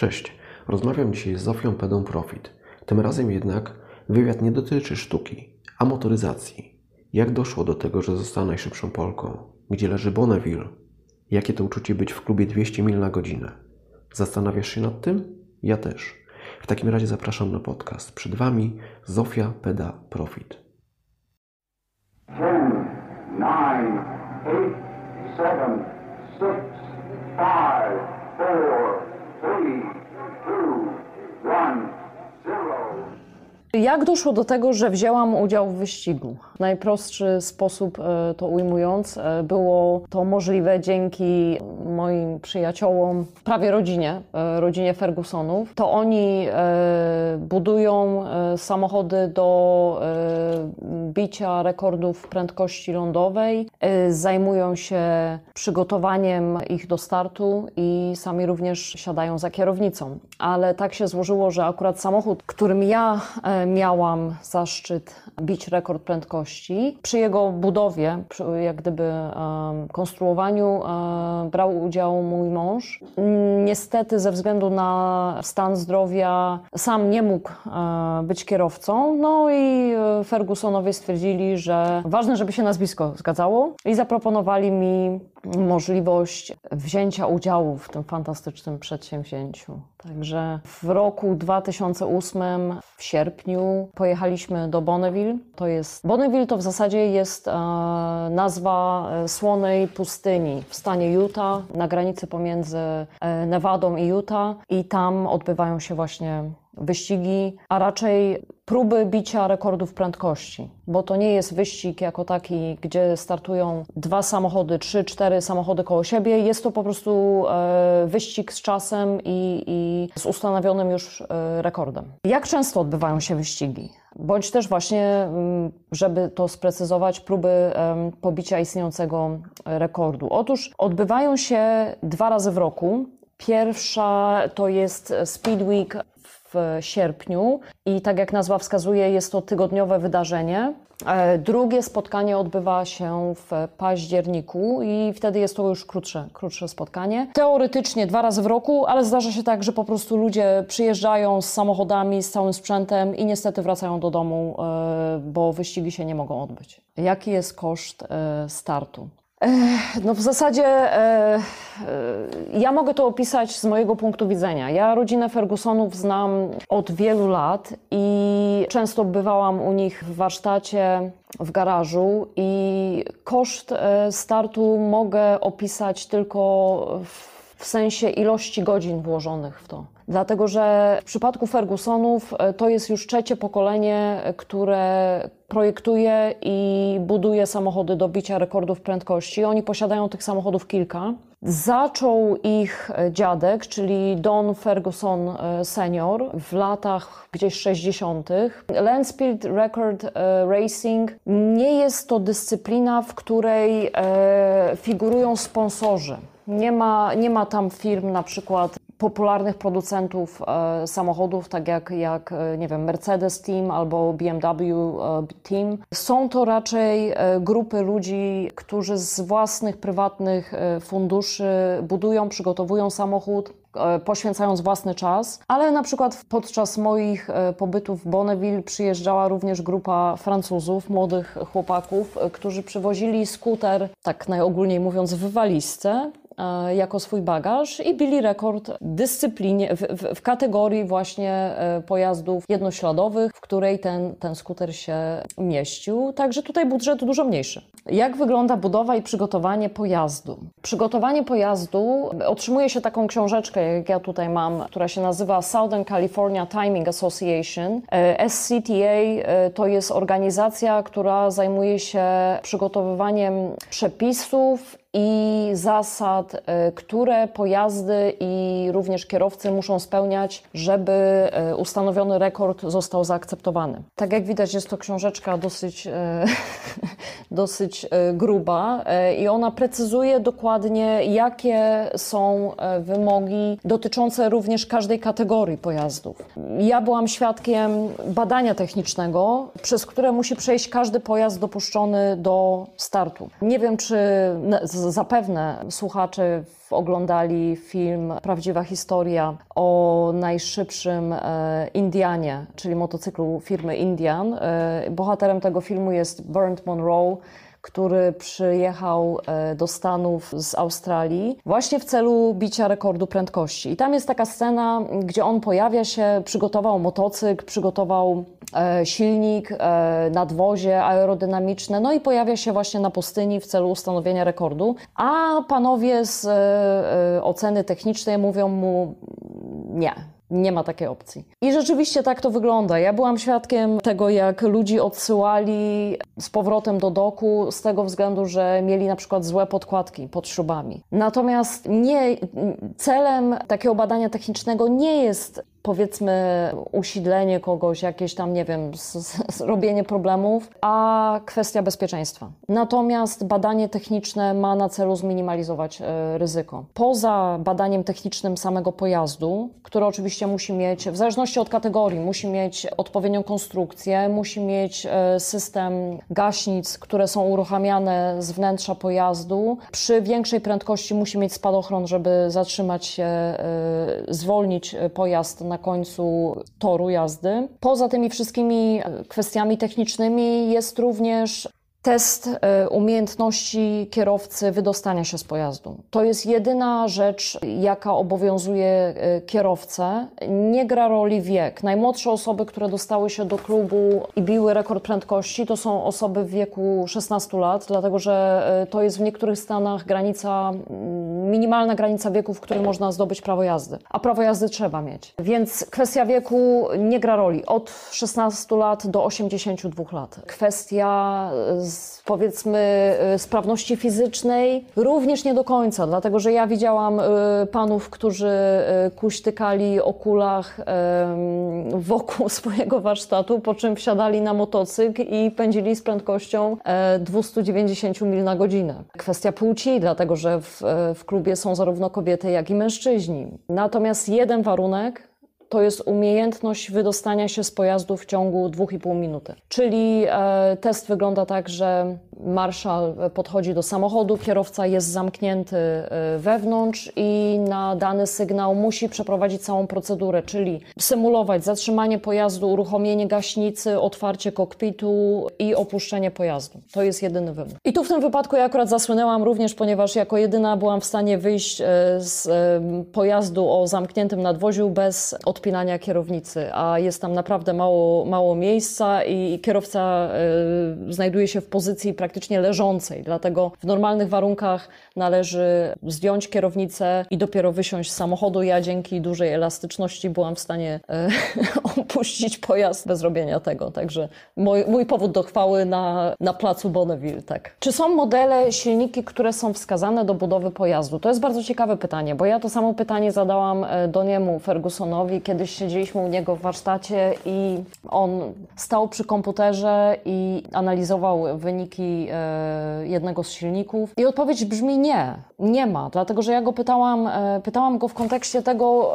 Cześć, rozmawiam dzisiaj z Zofią Pedą Profit. Tym razem jednak wywiad nie dotyczy sztuki, a motoryzacji. Jak doszło do tego, że została najszybszą Polką? Gdzie leży Bonneville? Jakie to uczucie być w klubie 200 mil na godzinę? Zastanawiasz się nad tym? Ja też. W takim razie zapraszam na podcast. Przed Wami Zofia Peda Profit. 10, 9, 8, 7, 6, 5, 4, Jak doszło do tego, że wzięłam udział w wyścigu? Najprostszy sposób e, to ujmując, e, było to możliwe dzięki moim przyjaciołom, prawie rodzinie, e, rodzinie Fergusonów. To oni budują samochody do bicia rekordów prędkości lądowej, zajmują się przygotowaniem ich do startu i sami również siadają za kierownicą. Ale tak się złożyło, że akurat samochód, którym ja miałam zaszczyt bić rekord prędkości. Przy jego budowie, przy jak gdyby konstruowaniu brał udział mój mąż. Niestety ze względu na stan zdrowia sam nie mógł być kierowcą. No i e, Fergusonowie stwierdzili, że ważne, żeby się nazwisko zgadzało i zaproponowali mi możliwość wzięcia udziału w tym fantastycznym przedsięwzięciu. Także w roku 2008 w sierpniu pojechaliśmy do Bonneville. To jest Bonneville to w zasadzie jest e, nazwa e, słonej pustyni w stanie Utah, na granicy pomiędzy e, Nevadą i Utah i tam odbywają się właśnie wyścigi, a raczej próby bicia rekordów prędkości, bo to nie jest wyścig jako taki, gdzie startują dwa samochody, trzy, cztery samochody koło siebie. Jest to po prostu e, wyścig z czasem i, i z ustanowionym już e, rekordem. Jak często odbywają się wyścigi? Bądź też właśnie, mm, żeby to sprecyzować, próby pobicia istniejącego rekordu. Otóż odbywają się dwa razy w roku. Pierwsza to jest Speed Week w sierpniu i tak jak nazwa wskazuje, jest to tygodniowe wydarzenie. E, drugie spotkanie odbywa się w październiku i wtedy jest to już krótsze, krótsze spotkanie. Teoretycznie dwa razy w roku, ale zdarza się tak, że po prostu ludzie przyjeżdżają z samochodami, z całym sprzętem i niestety wracają do domu, e, bo wyścigi się nie mogą odbyć. Jaki jest koszt e, startu? No w zasadzie ja mogę to opisać z mojego punktu widzenia. Ja rodzinę Fergusonów znam od wielu lat i często bywałam u nich w warsztacie, w garażu i koszt e, startu mogę opisać tylko w sensie ilości godzin włożonych w to. Dlatego, że w przypadku Fergusonów e, to jest już trzecie pokolenie, które projektuje i buduje samochody do bicia rekordów prędkości. Oni posiadają tych samochodów kilka. Zaczął ich e, dziadek, czyli Don Ferguson e, senior w latach gdzieś 60. Land Speed Record Racing nie jest to dyscyplina, w której figurują sponsorzy. Nie ma, nie ma tam firm na przykład popularnych producentów e, samochodów, tak jak, jak e, nie wiem, Mercedes Team albo BMW e, Team. Są to raczej grupy ludzi, którzy z własnych prywatnych funduszy budują, przygotowują samochód, poświęcając własny czas, ale na przykład podczas moich pobytów w Bonneville przyjeżdżała również grupa Francuzów, młodych chłopaków, którzy przywozili skuter, tak najogólniej mówiąc, w walizce jako swój bagaż i bili rekord dyscyplinie, w, w, w kategorii właśnie e, pojazdów jednośladowych, w której ten, ten skuter się mieścił. Także tutaj budżet dużo mniejszy. Jak wygląda budowa i przygotowanie pojazdu? Przygotowanie pojazdu otrzymuje się taką książeczkę, jak ja tutaj mam, która się nazywa Southern California Timing Association. E, SCTA e, to jest organizacja, która zajmuje się przygotowywaniem przepisów i zasad, y, które pojazdy i również kierowcy muszą spełniać, żeby y, ustanowiony rekord został zaakceptowany. Tak jak widać, jest to książeczka dosyć, y, dosyć gruba i ona precyzuje dokładnie, jakie są wymogi dotyczące również każdej kategorii pojazdów. Ja byłam świadkiem badania technicznego, przez które musi przejść każdy pojazd dopuszczony do startu. Nie wiem, czy zapewne słuchacze oglądali film Prawdziwa historia o najszybszym e, Indianie, czyli motocyklu firmy Indian. E, bohaterem tego filmu jest Bernd Monroe który przyjechał e, do Stanów z Australii właśnie w celu bicia rekordu prędkości. I tam jest taka scena, gdzie on pojawia się, przygotował motocykl, przygotował e, silnik, e, nadwozie aerodynamiczne, no i pojawia się właśnie na pustyni w celu ustanowienia rekordu. A panowie z oceny technicznej mówią mu nie nie ma takiej opcji. I rzeczywiście tak to wygląda. Ja byłam świadkiem tego, jak ludzi odsyłali z powrotem do doku z tego względu, że mieli na przykład złe podkładki pod śrubami. Natomiast nie, celem takiego badania technicznego nie jest powiedzmy usidlenie kogoś, jakieś tam, nie wiem, zrobienie problemów, a kwestia bezpieczeństwa. Natomiast badanie techniczne ma na celu zminimalizować e, ryzyko. Poza badaniem technicznym samego pojazdu, które oczywiście musi mieć, w zależności od kategorii, musi mieć odpowiednią konstrukcję, musi mieć e, system gaśnic, które są uruchamiane z wnętrza pojazdu. Przy większej prędkości musi mieć spadochron, żeby zatrzymać się, e, zwolnić pojazd na końcu toru jazdy. Poza tymi wszystkimi kwestiami technicznymi jest również test e, umiejętności kierowcy wydostania się z pojazdu. To jest jedyna rzecz, jaka obowiązuje e, kierowcę. Nie gra roli wiek. Najmłodsze osoby, które dostały się do klubu i biły rekord prędkości, to są osoby w wieku 16 lat, dlatego że e, to jest w niektórych stanach granica, minimalna granica wieku, w którym można zdobyć prawo jazdy. A prawo jazdy trzeba mieć. Więc kwestia wieku nie gra roli. Od 16 lat do 82 lat. Kwestia z powiedzmy y, sprawności fizycznej również nie do końca, dlatego że ja widziałam y, panów, którzy y, kuśtykali o kulach wokół swojego warsztatu, po czym wsiadali na motocykl i pędzili z prędkością 290 e, mil na godzinę. Kwestia płci, dlatego że w, e, w klubie są zarówno kobiety, jak i mężczyźni. Natomiast jeden warunek to jest umiejętność wydostania się z pojazdu w ciągu 2,5 minuty. Czyli e, test wygląda tak, że marszał podchodzi do samochodu, kierowca jest zamknięty e, wewnątrz i na dany sygnał musi przeprowadzić całą procedurę, czyli symulować zatrzymanie pojazdu, uruchomienie gaśnicy, otwarcie kokpitu i opuszczenie pojazdu. To jest jedyny wymóg. I tu w tym wypadku ja akurat zasłynęłam również, ponieważ jako jedyna byłam w stanie wyjść e, z pojazdu o zamkniętym nadwoziu bez odpinania kierownicy, a jest tam naprawdę mało, mało miejsca i kierowca znajduje się w pozycji praktycznie leżącej. Dlatego w normalnych warunkach należy zdjąć kierownicę i dopiero wysiąść z samochodu. Ja dzięki dużej elastyczności byłam w stanie e, opuścić pojazd bez robienia tego. Także mój, mój powód do chwały na, na placu Bonneville. Tak. Czy są modele, silniki, które są wskazane do budowy pojazdu? To jest bardzo ciekawe pytanie, bo ja to samo pytanie zadałam e, do niemu, Fergusonowi. Kiedyś siedzieliśmy u niego w warsztacie i on stał przy komputerze i analizował wyniki e, jednego z silników. I odpowiedź brzmi nie, nie ma, dlatego że ja go pytałam, e, pytałam go w kontekście tego,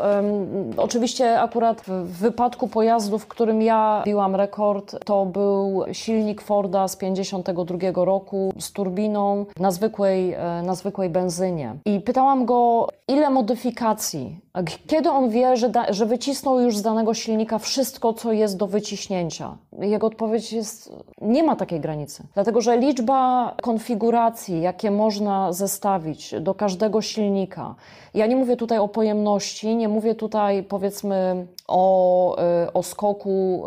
oczywiście akurat w wypadku pojazdu, w którym ja biłam rekord, to był silnik Forda z 52 roku z turbiną na zwykłej, e, na zwykłej benzynie. I pytałam go, ile modyfikacji, kiedy on wie, że, da, że wycisnął już z danego silnika wszystko, co jest do wyciśnięcia. Jego odpowiedź jest, nie ma takiej granicy. Dlatego, że liczba konfiguracji, jakie można zestawić do każdego silnika, ja nie mówię tutaj o pojemności, nie mówię tutaj powiedzmy o, y, o skoku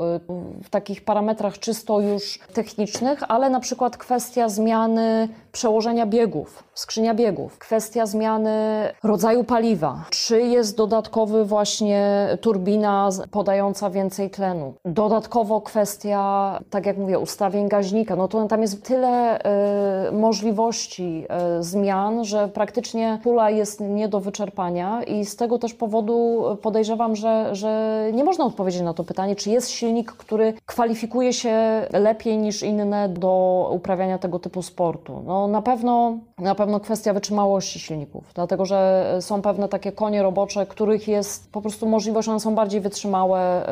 y, w takich parametrach czysto już technicznych, ale na przykład kwestia zmiany przełożenia biegów, skrzynia biegów, kwestia zmiany rodzaju paliwa, czy jest dodatkowy właśnie turbina podająca więcej tlenu, dodatkowo kwestia, tak jak mówię, ustawień gaźnika, no to tam jest tyle y, możliwości y, zmian, że praktycznie pula jest nie do wyczerpania i z tego też powodu podejrzewam, że, że nie można odpowiedzieć na to pytanie, czy jest silnik, który kwalifikuje się lepiej niż inne do uprawiania tego typu sportu. No, na pewno, na pewno kwestia wytrzymałości silników, dlatego że są pewne takie konie robocze, których jest po prostu możliwość, one są bardziej wytrzymałe,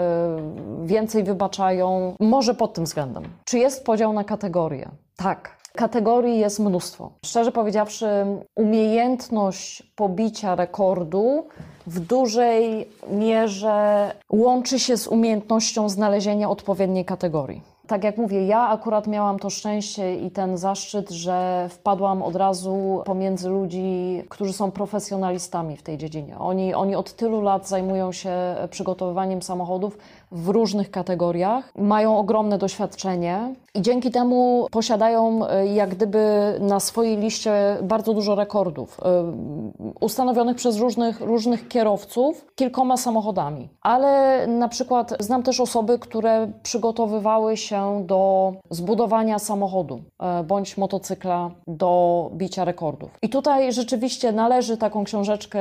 y, więcej wybaczają. Może pod tym względem. Czy jest podział na kategorie? Tak. Kategorii jest mnóstwo. Szczerze powiedziawszy, umiejętność pobicia rekordu w dużej mierze łączy się z umiejętnością znalezienia odpowiedniej kategorii. Tak jak mówię, ja akurat miałam to szczęście i ten zaszczyt, że wpadłam od razu pomiędzy ludzi, którzy są profesjonalistami w tej dziedzinie. Oni, oni od tylu lat zajmują się przygotowywaniem samochodów w różnych kategoriach, mają ogromne doświadczenie i dzięki temu posiadają e, jak gdyby na swojej liście bardzo dużo rekordów e, ustanowionych przez różnych, różnych kierowców kilkoma samochodami. Ale na przykład znam też osoby, które przygotowywały się do zbudowania samochodu e, bądź motocykla do bicia rekordów. I tutaj rzeczywiście należy taką książeczkę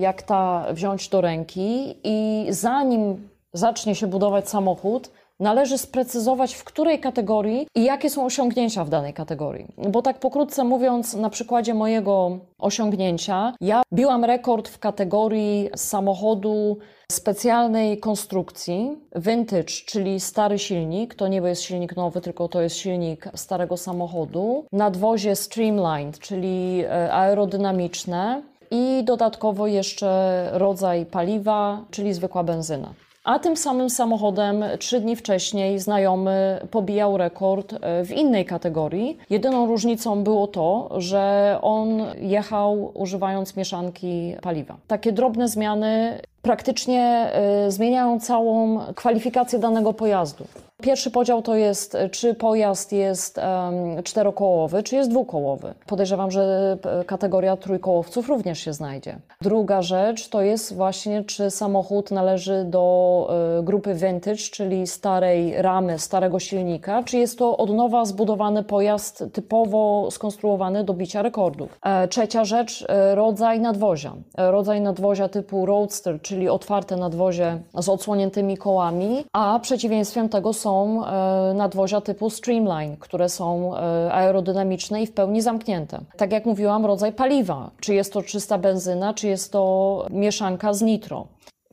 jak ta wziąć do ręki i zanim zacznie się budować samochód, należy sprecyzować, w której kategorii i jakie są osiągnięcia w danej kategorii. Bo tak pokrótce mówiąc, na przykładzie mojego osiągnięcia, ja biłam rekord w kategorii samochodu specjalnej konstrukcji, vintage, czyli stary silnik. To nie jest silnik nowy, tylko to jest silnik starego samochodu. Nadwozie streamlined, czyli e, aerodynamiczne. I dodatkowo jeszcze rodzaj paliwa, czyli zwykła benzyna. A tym samym samochodem trzy dni wcześniej znajomy pobijał rekord e, w innej kategorii. Jedyną różnicą było to, że on jechał używając mieszanki paliwa. Takie drobne zmiany praktycznie y, zmieniają całą kwalifikację danego pojazdu. Pierwszy podział to jest, czy pojazd jest um, czterokołowy, czy jest dwukołowy. Podejrzewam, że e, kategoria trójkołowców również się znajdzie. Druga rzecz to jest właśnie, czy samochód należy do y, grupy vintage, czyli starej ramy, starego silnika, czy jest to od nowa zbudowany pojazd typowo skonstruowany do bicia rekordów. E, trzecia rzecz, e, rodzaj nadwozia. E, rodzaj nadwozia typu roadster, czyli otwarte nadwozie z odsłoniętymi kołami, a przeciwieństwem tego są e, nadwozia typu streamline, które są e, aerodynamiczne i w pełni zamknięte. Tak jak mówiłam, rodzaj paliwa, czy jest to czysta benzyna, czy jest to mieszanka z nitro.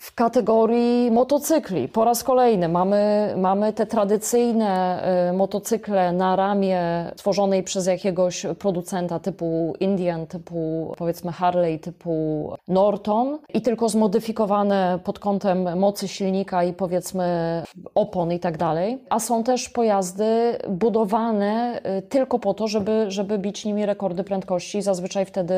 W kategorii motocykli po raz kolejny mamy, mamy te tradycyjne y, motocykle na ramię tworzonej przez jakiegoś producenta typu Indian, typu powiedzmy Harley, typu Norton i tylko zmodyfikowane pod kątem mocy silnika i powiedzmy opon i tak dalej. A są też pojazdy budowane y, tylko po to, żeby, żeby bić nimi rekordy prędkości. Zazwyczaj wtedy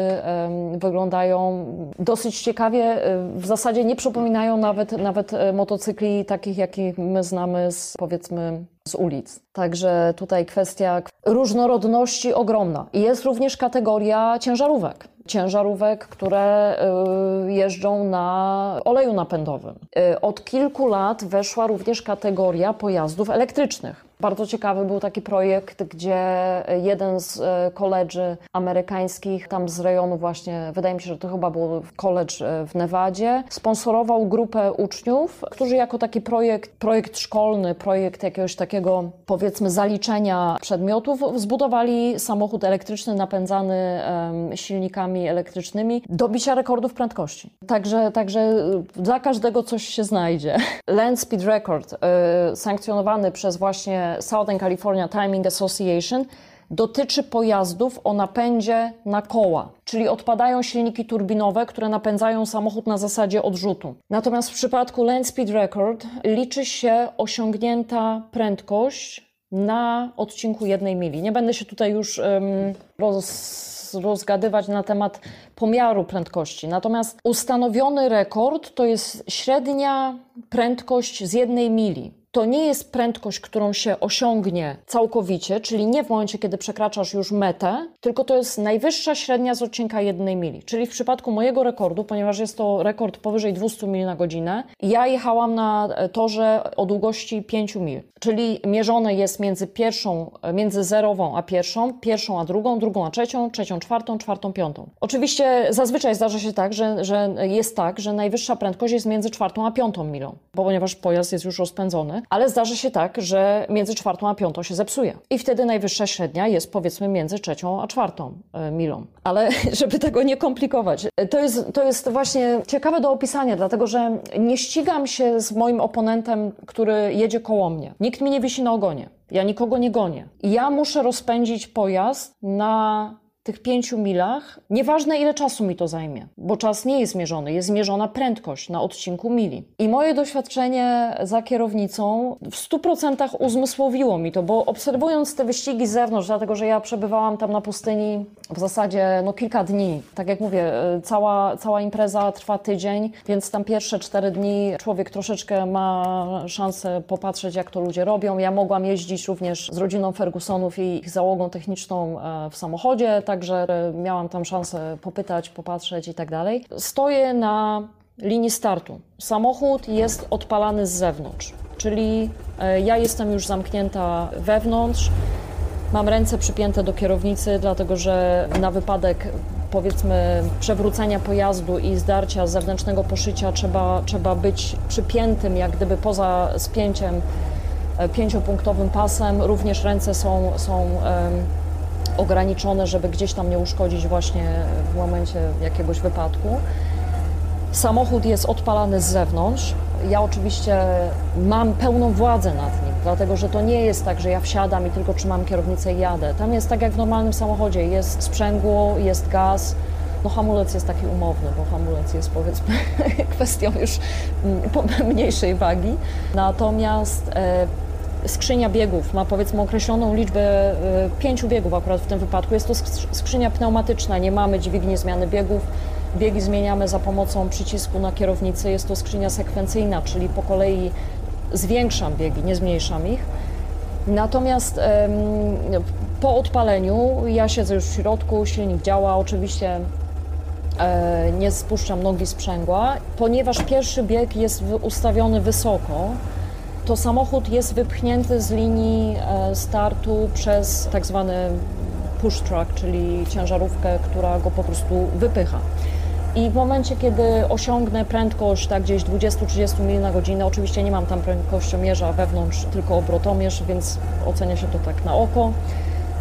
wyglądają dosyć ciekawie. Y, w zasadzie nie przypominają przypominają nawet, nawet e, motocykli takich, jakich my znamy z, powiedzmy z ulic. Także tutaj kwestia różnorodności ogromna. I jest również kategoria ciężarówek. Ciężarówek, które e, jeżdżą na oleju napędowym. E, od kilku lat weszła również kategoria pojazdów elektrycznych. Bardzo ciekawy był taki projekt, gdzie jeden z e, koledży amerykańskich, tam z rejonu właśnie, wydaje mi się, że to chyba był college e, w Nevadzie, sponsorował grupę uczniów, którzy jako taki projekt, projekt szkolny, projekt jakiegoś takiego powiedzmy zaliczenia przedmiotów, zbudowali samochód elektryczny napędzany silnikami elektrycznymi do bicia rekordów prędkości. Także, także dla każdego coś się znajdzie. Land Speed Record, y, sankcjonowany przez właśnie Southern California Timing Association dotyczy pojazdów o napędzie na koła, czyli odpadają silniki turbinowe, które napędzają samochód na zasadzie odrzutu. Natomiast w przypadku Land Speed Record liczy się osiągnięta prędkość na odcinku jednej mili. Nie będę się tutaj już um, roz, rozgadywać na temat pomiaru prędkości. Natomiast ustanowiony rekord to jest średnia prędkość z jednej mili to nie jest prędkość, którą się osiągnie całkowicie, czyli nie w momencie, kiedy przekraczasz już metę, tylko to jest najwyższa średnia z odcinka jednej mili. Czyli w przypadku mojego rekordu, ponieważ jest to rekord powyżej 200 mil na godzinę, ja jechałam na torze o długości 5 mil. Czyli mierzone jest między pierwszą, między zerową a pierwszą, pierwszą a drugą, drugą a trzecią, trzecią czwartą, czwartą piątą. Oczywiście zazwyczaj zdarza się tak, że, że jest tak, że najwyższa prędkość jest między czwartą a piątą milą, bo ponieważ pojazd jest już rozpędzony. Ale zdarzy się tak, że między czwartą a piątą się zepsuje. I wtedy najwyższa średnia jest powiedzmy między trzecią a czwartą e, milą. Ale żeby tego nie komplikować, e, to jest, to jest właśnie ciekawe do opisania, dlatego że nie ścigam się z moim oponentem, który jedzie koło mnie. Nikt mi nie wisi na ogonie. Ja nikogo nie gonię. Ja muszę rozpędzić pojazd na tych pięciu milach, nieważne ile czasu mi to zajmie, bo czas nie jest mierzony, jest zmierzona prędkość na odcinku mili. I moje doświadczenie za kierownicą w 100% uzmysłowiło mi to, bo obserwując te wyścigi z zewnątrz, dlatego że ja przebywałam tam na pustyni w zasadzie no, kilka dni. Tak jak mówię, e, cała, cała impreza trwa tydzień, więc tam pierwsze cztery dni człowiek troszeczkę ma szansę popatrzeć, jak to ludzie robią. Ja mogłam jeździć również z rodziną Fergusonów i ich załogą techniczną e, w samochodzie, tak także miałam tam szansę popytać, popatrzeć i tak dalej. Stoję na linii startu. Samochód jest odpalany z zewnątrz, czyli e, ja jestem już zamknięta wewnątrz. Mam ręce przypięte do kierownicy, dlatego że na wypadek powiedzmy przewrócenia pojazdu i zdarcia zewnętrznego poszycia trzeba, trzeba być przypiętym jak gdyby poza spięciem e, pięciopunktowym pasem. Również ręce są, są ograniczone, żeby gdzieś tam nie uszkodzić właśnie w momencie jakiegoś wypadku. Samochód jest odpalany z zewnątrz. Ja oczywiście mam pełną władzę nad nim, dlatego że to nie jest tak, że ja wsiadam i tylko trzymam kierownicę i jadę. Tam jest tak jak w normalnym samochodzie, jest sprzęgło, jest gaz. No hamulec jest taki umowny, bo hamulec jest powiedzmy kwestią już mm, mniejszej wagi. Natomiast e, skrzynia biegów ma powiedzmy określoną liczbę y, pięciu biegów akurat w tym wypadku. Jest to skrzynia pneumatyczna, nie mamy dźwigni zmiany biegów. Biegi zmieniamy za pomocą przycisku na kierownicy. Jest to skrzynia sekwencyjna, czyli po kolei zwiększam biegi, nie zmniejszam ich. Natomiast po odpaleniu ja siedzę już w środku, silnik działa, oczywiście e, nie spuszczam nogi sprzęgła, ponieważ pierwszy bieg jest ustawiony wysoko, to samochód jest wypchnięty z linii e, startu przez tak zwany push truck, czyli ciężarówkę, która go po prostu wypycha. I w momencie, kiedy osiągnę prędkość tak gdzieś 20-30 mil na godzinę, oczywiście nie mam tam prędkościomierza wewnątrz, tylko obrotomierz, więc ocenia się to tak na oko.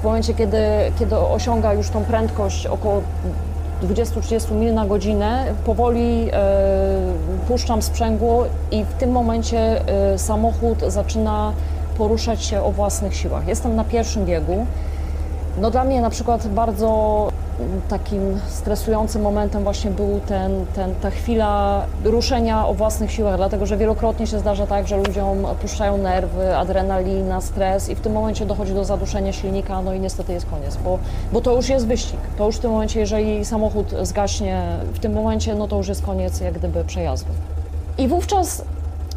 W momencie, kiedy, kiedy osiąga już tą prędkość około 20-30 mil na godzinę, powoli e, puszczam sprzęgło i w tym momencie e, samochód zaczyna poruszać się o własnych siłach. Jestem na pierwszym biegu. No dla mnie na przykład bardzo takim stresującym momentem właśnie był ten, ten, ta chwila ruszenia o własnych siłach, dlatego że wielokrotnie się zdarza tak, że ludziom puszczają nerwy, adrenalina, stres i w tym momencie dochodzi do zaduszenia silnika, no i niestety jest koniec, bo, bo to już jest wyścig. To już w tym momencie, jeżeli samochód zgaśnie w tym momencie, no to już jest koniec jak gdyby przejazdu. I wówczas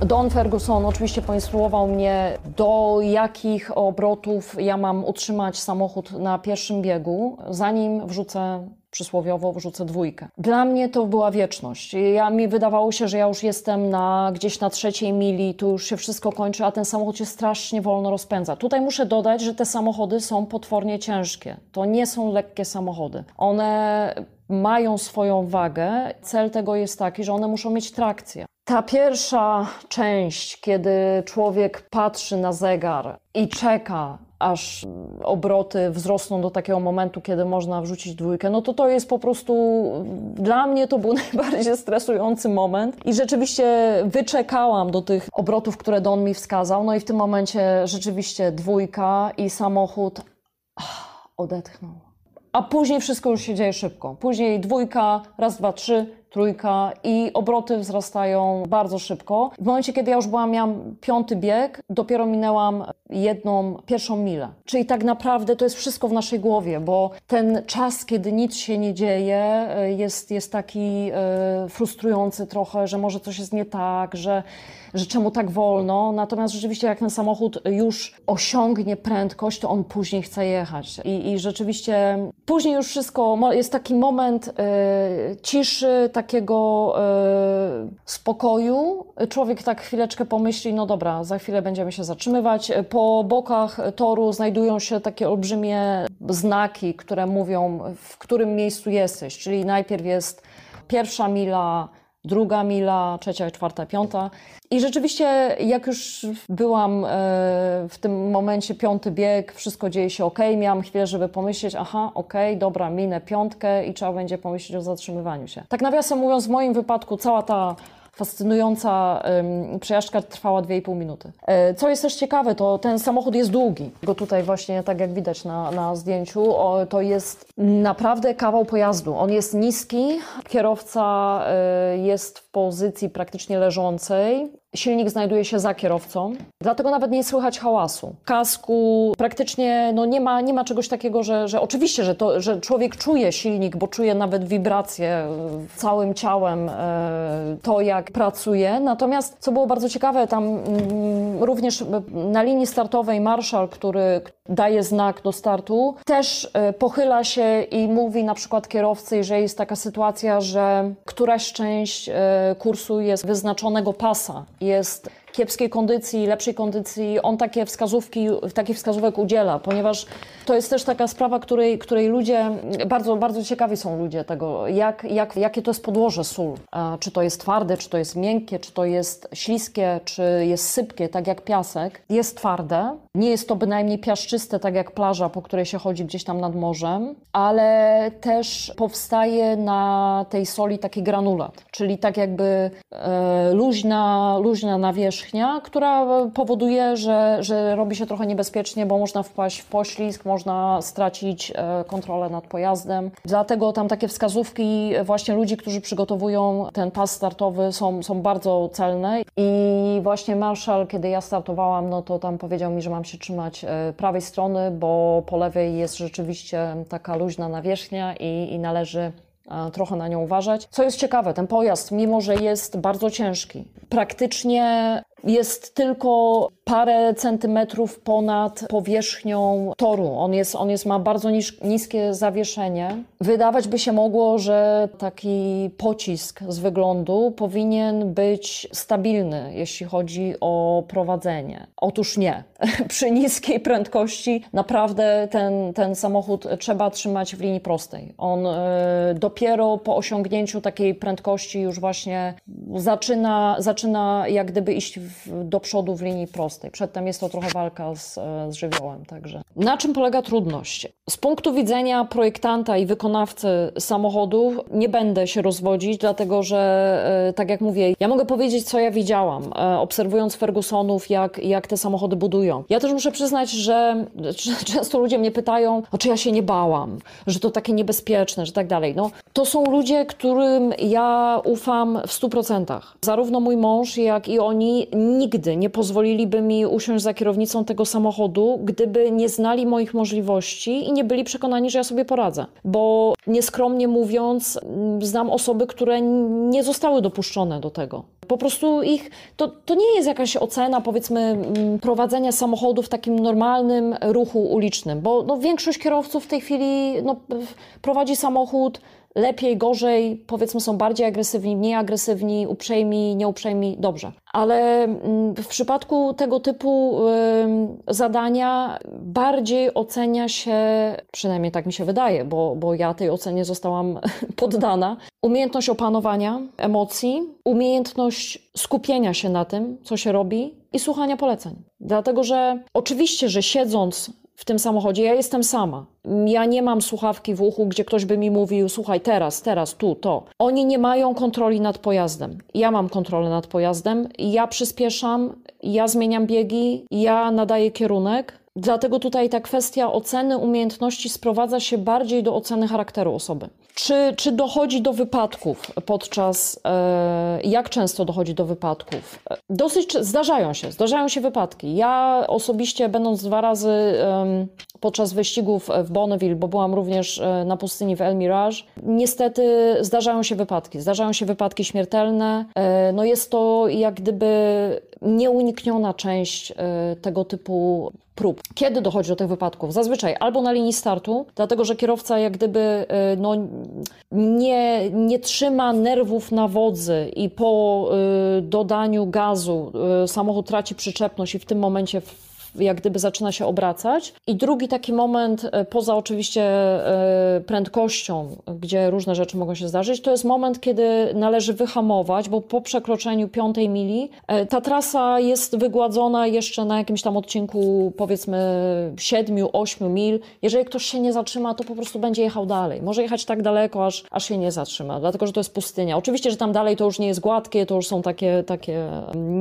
Don Ferguson oczywiście poinstruował mnie, do jakich obrotów ja mam utrzymać samochód na pierwszym biegu, zanim wrzucę przysłowiowo wrzucę dwójkę. Dla mnie to była wieczność. Ja, mi wydawało się, że ja już jestem na, gdzieś na trzeciej mili, tu już się wszystko kończy, a ten samochód się strasznie wolno rozpędza. Tutaj muszę dodać, że te samochody są potwornie ciężkie. To nie są lekkie samochody. One mają swoją wagę. Cel tego jest taki, że one muszą mieć trakcję. Ta pierwsza część, kiedy człowiek patrzy na zegar i czeka, aż obroty wzrosną do takiego momentu, kiedy można wrzucić dwójkę, no to to jest po prostu, dla mnie to był najbardziej stresujący moment i rzeczywiście wyczekałam do tych obrotów, które Don mi wskazał, no i w tym momencie rzeczywiście dwójka i samochód ach, odetchnął. A później wszystko już się dzieje szybko. Później dwójka, raz, dwa, trzy, trójka i obroty wzrastają bardzo szybko. W momencie, kiedy ja już byłam, miałam piąty bieg, dopiero minęłam jedną, pierwszą milę. Czyli tak naprawdę to jest wszystko w naszej głowie, bo ten czas, kiedy nic się nie dzieje, e, jest, jest taki e, frustrujący trochę, że może coś jest nie tak, że że czemu tak wolno. Natomiast rzeczywiście, jak ten samochód już osiągnie prędkość, to on później chce jechać. I, i rzeczywiście później już wszystko, jest taki moment y, ciszy, takiego y, spokoju. Człowiek tak chwileczkę pomyśli, no dobra, za chwilę będziemy się zatrzymywać. Po bokach toru znajdują się takie olbrzymie znaki, które mówią, w którym miejscu jesteś. Czyli najpierw jest pierwsza mila, druga mila, trzecia, czwarta, piąta. I rzeczywiście, jak już byłam e, w tym momencie piąty bieg, wszystko dzieje się ok, miałam chwilę, żeby pomyśleć, aha, ok, dobra, minę piątkę i trzeba będzie pomyśleć o zatrzymywaniu się. Tak nawiasem mówiąc, w moim wypadku cała ta fascynująca przejażdżka trwała 2,5 minuty. E, co jest też ciekawe, to ten samochód jest długi. Go tutaj właśnie, tak jak widać na, na zdjęciu, to jest naprawdę kawał pojazdu. On jest niski, kierowca y, jest w pozycji praktycznie leżącej. Silnik znajduje się za kierowcą, dlatego nawet nie słychać hałasu. W kasku praktycznie no nie, ma, nie ma czegoś takiego, że, że oczywiście, że, to, że człowiek czuje silnik, bo czuje nawet wibracje całym ciałem, e, to jak pracuje. Natomiast co było bardzo ciekawe, tam mm, również na linii startowej marszał, który daje znak do startu, też e, pochyla się i mówi na przykład kierowcy, jeżeli jest taka sytuacja, że któraś część e, kursu jest wyznaczonego pasa jest kiepskiej kondycji, lepszej kondycji, on takie wskazówki, takich wskazówek udziela, ponieważ to jest też taka sprawa, której, której ludzie, bardzo, bardzo ciekawi są ludzie tego, jak, jak, jakie to jest podłoże sól. Czy to jest twarde, czy to jest miękkie, czy to jest śliskie, czy jest sypkie, tak jak piasek. Jest twarde, nie jest to bynajmniej piaszczyste, tak jak plaża, po której się chodzi gdzieś tam nad morzem, ale też powstaje na tej soli taki granulat, czyli tak jakby e, luźna, luźna nawierzchnia, która powoduje, że, że robi się trochę niebezpiecznie, bo można wpaść w poślizg, można stracić e, kontrolę nad pojazdem. Dlatego tam takie wskazówki właśnie ludzi, którzy przygotowują ten pas startowy są, są bardzo celne. I właśnie Marshall, kiedy ja startowałam, no to tam powiedział mi, że mam się trzymać e, prawej strony, bo po lewej jest rzeczywiście taka luźna nawierzchnia i, i należy trochę na nią uważać. Co jest ciekawe, ten pojazd, mimo że jest bardzo ciężki, praktycznie jest tylko parę centymetrów ponad powierzchnią toru. On, jest, on jest, ma bardzo niskie zawieszenie. Wydawać by się mogło, że taki pocisk z wyglądu powinien być stabilny, jeśli chodzi o prowadzenie. Otóż nie. Przy niskiej prędkości naprawdę ten, ten samochód trzeba trzymać w linii prostej. On y, dopiero po osiągnięciu takiej prędkości już właśnie zaczyna, zaczyna jak gdyby iść w, do przodu w linii prostej. Przedtem jest to trochę walka z, z żywiołem. Także. Na czym polega trudność? Z punktu widzenia projektanta i wykonawcy samochodów nie będę się rozwodzić, dlatego że, e, tak jak mówię, ja mogę powiedzieć, co ja widziałam, e, obserwując Fergusonów, jak, jak te samochody budują. Ja też muszę przyznać, że często ludzie mnie pytają, o czy ja się nie bałam, że to takie niebezpieczne, że tak dalej. No, to są ludzie, którym ja ufam w 100%. Zarówno mój mąż, jak i oni nigdy nie pozwoliliby mi usiąść za kierownicą tego samochodu, gdyby nie znali moich możliwości i nie byli przekonani, że ja sobie poradzę. Bo nieskromnie mówiąc, znam osoby, które nie zostały dopuszczone do tego. Po prostu ich, to, to nie jest jakaś ocena, powiedzmy, prowadzenia samochodu w takim normalnym ruchu ulicznym, bo no, większość kierowców w tej chwili no, prowadzi samochód lepiej, gorzej, powiedzmy są bardziej agresywni, mniej agresywni, uprzejmi, nieuprzejmi, dobrze. Ale mm, w przypadku tego typu zadania bardziej ocenia się, przynajmniej tak mi się wydaje, bo, bo ja tej ocenie zostałam poddana, umiejętność opanowania emocji, umiejętność skupienia się na tym, co się robi i słuchania poleceń. Dlatego, że oczywiście, że siedząc w tym samochodzie. Ja jestem sama. Ja nie mam słuchawki w uchu, gdzie ktoś by mi mówił: Słuchaj, teraz, teraz, tu, to. Oni nie mają kontroli nad pojazdem. Ja mam kontrolę nad pojazdem, ja przyspieszam, ja zmieniam biegi, ja nadaję kierunek. Dlatego tutaj ta kwestia oceny umiejętności sprowadza się bardziej do oceny charakteru osoby. Czy, czy dochodzi do wypadków podczas, e, jak często dochodzi do wypadków? Dosyć zdarzają się, zdarzają się wypadki. Ja osobiście, będąc dwa razy podczas wyścigów w Bonneville, bo byłam również e, na pustyni w El Mirage, niestety zdarzają się wypadki. Zdarzają się wypadki śmiertelne. E, no jest to jak gdyby nieunikniona część e, tego typu prób. Kiedy dochodzi do tych wypadków? Zazwyczaj albo na linii startu, dlatego że kierowca jak gdyby e, no, nie, nie trzyma nerwów na wodzy i po y, dodaniu gazu y, samochód traci przyczepność i w tym momencie jak gdyby zaczyna się obracać. I drugi taki moment, e, poza oczywiście e, prędkością, gdzie różne rzeczy mogą się zdarzyć, to jest moment, kiedy należy wyhamować, bo po przekroczeniu piątej mili e, ta trasa jest wygładzona jeszcze na jakimś tam odcinku powiedzmy 7-8 mil. Jeżeli ktoś się nie zatrzyma, to po prostu będzie jechał dalej. Może jechać tak daleko, aż, aż się nie zatrzyma, dlatego że to jest pustynia. Oczywiście, że tam dalej to już nie jest gładkie, to już są takie, takie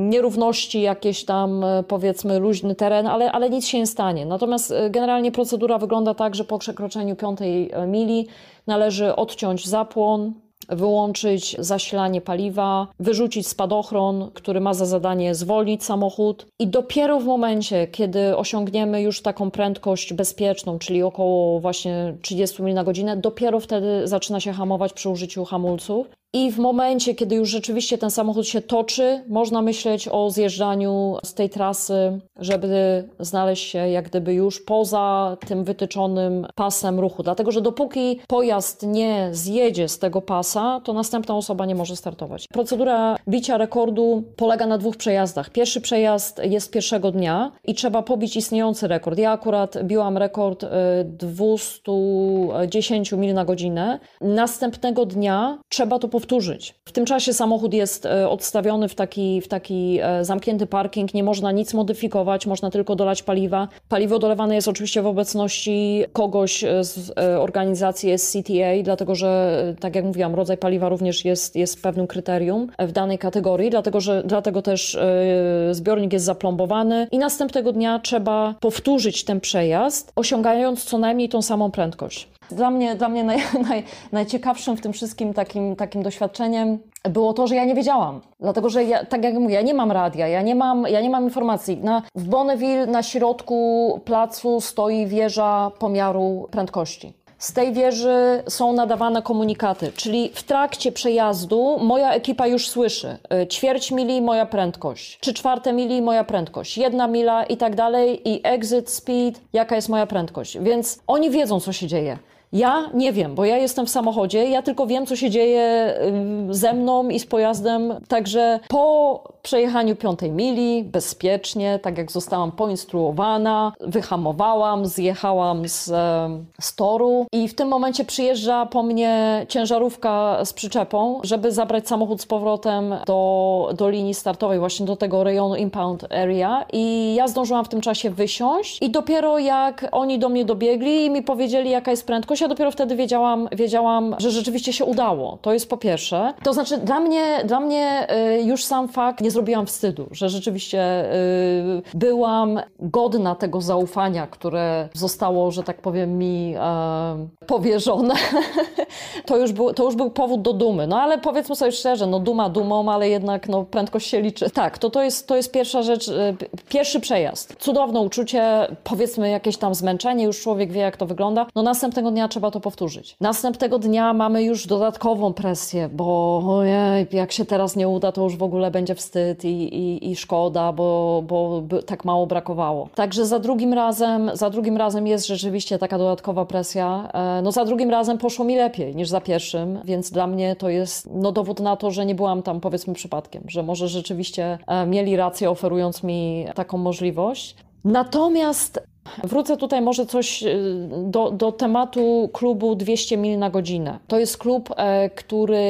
nierówności, jakieś tam powiedzmy luźny teren, ale, ale nic się nie stanie. Natomiast generalnie procedura wygląda tak, że po przekroczeniu piątej mili należy odciąć zapłon, wyłączyć zasilanie paliwa, wyrzucić spadochron, który ma za zadanie zwolnić samochód i dopiero w momencie, kiedy osiągniemy już taką prędkość bezpieczną, czyli około właśnie 30 mil na godzinę, dopiero wtedy zaczyna się hamować przy użyciu hamulców. I w momencie, kiedy już rzeczywiście ten samochód się toczy, można myśleć o zjeżdżaniu z tej trasy, żeby znaleźć się jak gdyby już poza tym wytyczonym pasem ruchu. Dlatego, że dopóki pojazd nie zjedzie z tego pasa, to następna osoba nie może startować. Procedura bicia rekordu polega na dwóch przejazdach. Pierwszy przejazd jest pierwszego dnia i trzeba pobić istniejący rekord. Ja akurat biłam rekord 210 y, mil na godzinę. Następnego dnia trzeba to powtórzyć. W tym czasie samochód jest e, odstawiony w taki, w taki e, zamknięty parking, nie można nic modyfikować, można tylko dolać paliwa. Paliwo dolewane jest oczywiście w obecności kogoś z e, organizacji SCTA, dlatego że, tak jak mówiłam, rodzaj paliwa również jest, jest pewnym kryterium w danej kategorii, dlatego, że, dlatego też zbiornik jest zaplombowany i następnego dnia trzeba powtórzyć ten przejazd, osiągając co najmniej tą samą prędkość. Dla mnie, dla mnie naj, naj, najciekawszym w tym wszystkim takim, takim doświadczeniem było to, że ja nie wiedziałam. Dlatego, że ja, tak jak mówię, ja nie mam radia, ja nie mam, ja nie mam informacji. Na, w Bonneville na środku placu stoi wieża pomiaru prędkości. Z tej wieży są nadawane komunikaty, czyli w trakcie przejazdu moja ekipa już słyszy y, ćwierć mili moja prędkość, czy czwarte mili moja prędkość, jedna mila i tak dalej i exit speed, jaka jest moja prędkość. Więc oni wiedzą, co się dzieje. Ja nie wiem, bo ja jestem w samochodzie, ja tylko wiem, co się dzieje ze mną i z pojazdem. Także po przejechaniu piątej mili, bezpiecznie, tak jak zostałam poinstruowana, wyhamowałam, zjechałam z, z toru i w tym momencie przyjeżdża po mnie ciężarówka z przyczepą, żeby zabrać samochód z powrotem do, do linii startowej, właśnie do tego rejonu impound area i ja zdążyłam w tym czasie wysiąść i dopiero jak oni do mnie dobiegli i mi powiedzieli, jaka jest prędkość, jakoś ja dopiero wtedy wiedziałam, wiedziałam, że rzeczywiście się udało. To jest po pierwsze. To znaczy dla mnie, dla mnie y, już sam fakt, nie zrobiłam wstydu, że rzeczywiście y, byłam godna tego zaufania, które zostało, że tak powiem, mi e, powierzone. to, już był, to już był powód do dumy. No ale powiedzmy sobie szczerze, no duma dumą, ale jednak no, prędkość się liczy. Tak, to, to, jest, to jest pierwsza rzecz, y, pierwszy przejazd. Cudowne uczucie, powiedzmy jakieś tam zmęczenie, już człowiek wie jak to wygląda. No następnego dnia trzeba to powtórzyć. Następnego dnia mamy już dodatkową presję, bo ojej, jak się teraz nie uda, to już w ogóle będzie wstyd i, i, i szkoda, bo, bo tak mało brakowało. Także za drugim razem, za drugim razem jest rzeczywiście taka dodatkowa presja. E, no za drugim razem poszło mi lepiej niż za pierwszym, więc dla mnie to jest no, dowód na to, że nie byłam tam powiedzmy przypadkiem, że może rzeczywiście e, mieli rację oferując mi taką możliwość. Natomiast Wrócę tutaj może coś y, do, do tematu klubu 200 mil na godzinę. To jest klub, e, który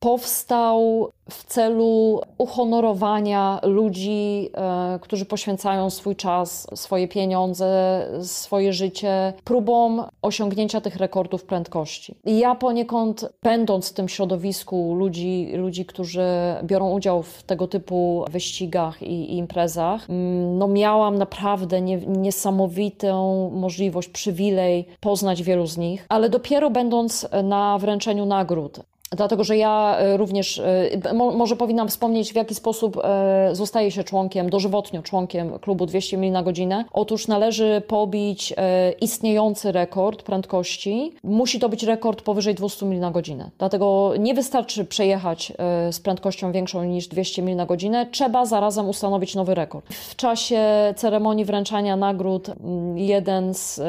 powstał w celu uhonorowania ludzi, e, którzy poświęcają swój czas, swoje pieniądze, swoje życie próbom osiągnięcia tych rekordów prędkości. I ja poniekąd, będąc w tym środowisku ludzi, ludzi którzy biorą udział w tego typu wyścigach i, i imprezach, mm, no miałam naprawdę nie, niesamowitą możliwość, przywilej poznać wielu z nich, ale dopiero będąc na wręczeniu nagród, Dlatego, że ja e, również, e, może powinnam wspomnieć, w jaki sposób e, zostaje się członkiem, dożywotnio członkiem klubu 200 mil na godzinę. Otóż należy pobić istniejący rekord prędkości. Musi to być rekord powyżej 200 mil na godzinę. Dlatego nie wystarczy przejechać z prędkością większą niż 200 mil na godzinę, trzeba zarazem ustanowić nowy rekord. W czasie ceremonii wręczania nagród jeden z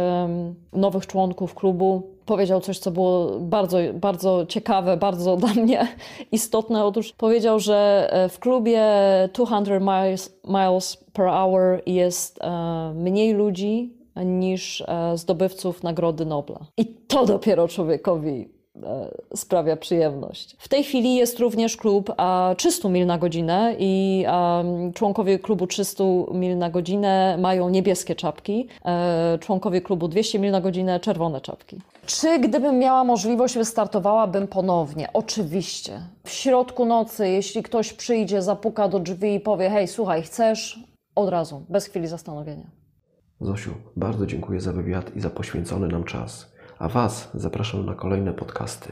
nowych członków klubu powiedział coś, co było bardzo, bardzo ciekawe, bardzo dla mnie istotne. Otóż powiedział, że e, w klubie 200 miles, miles per hour jest e, mniej ludzi niż e, zdobywców Nagrody Nobla. I to dopiero człowiekowi sprawia przyjemność. W tej chwili jest również klub a, 300 mil na godzinę i członkowie klubu 300 mil na godzinę mają niebieskie czapki, e, członkowie klubu 200 mil na godzinę czerwone czapki. Czy gdybym miała możliwość, wystartowałabym ponownie? Oczywiście. W środku nocy, jeśli ktoś przyjdzie, zapuka do drzwi i powie: Hej, słuchaj, chcesz? Od razu, bez chwili zastanowienia. Zosiu, bardzo dziękuję za wywiad i za poświęcony nam czas a Was zapraszam na kolejne podcasty.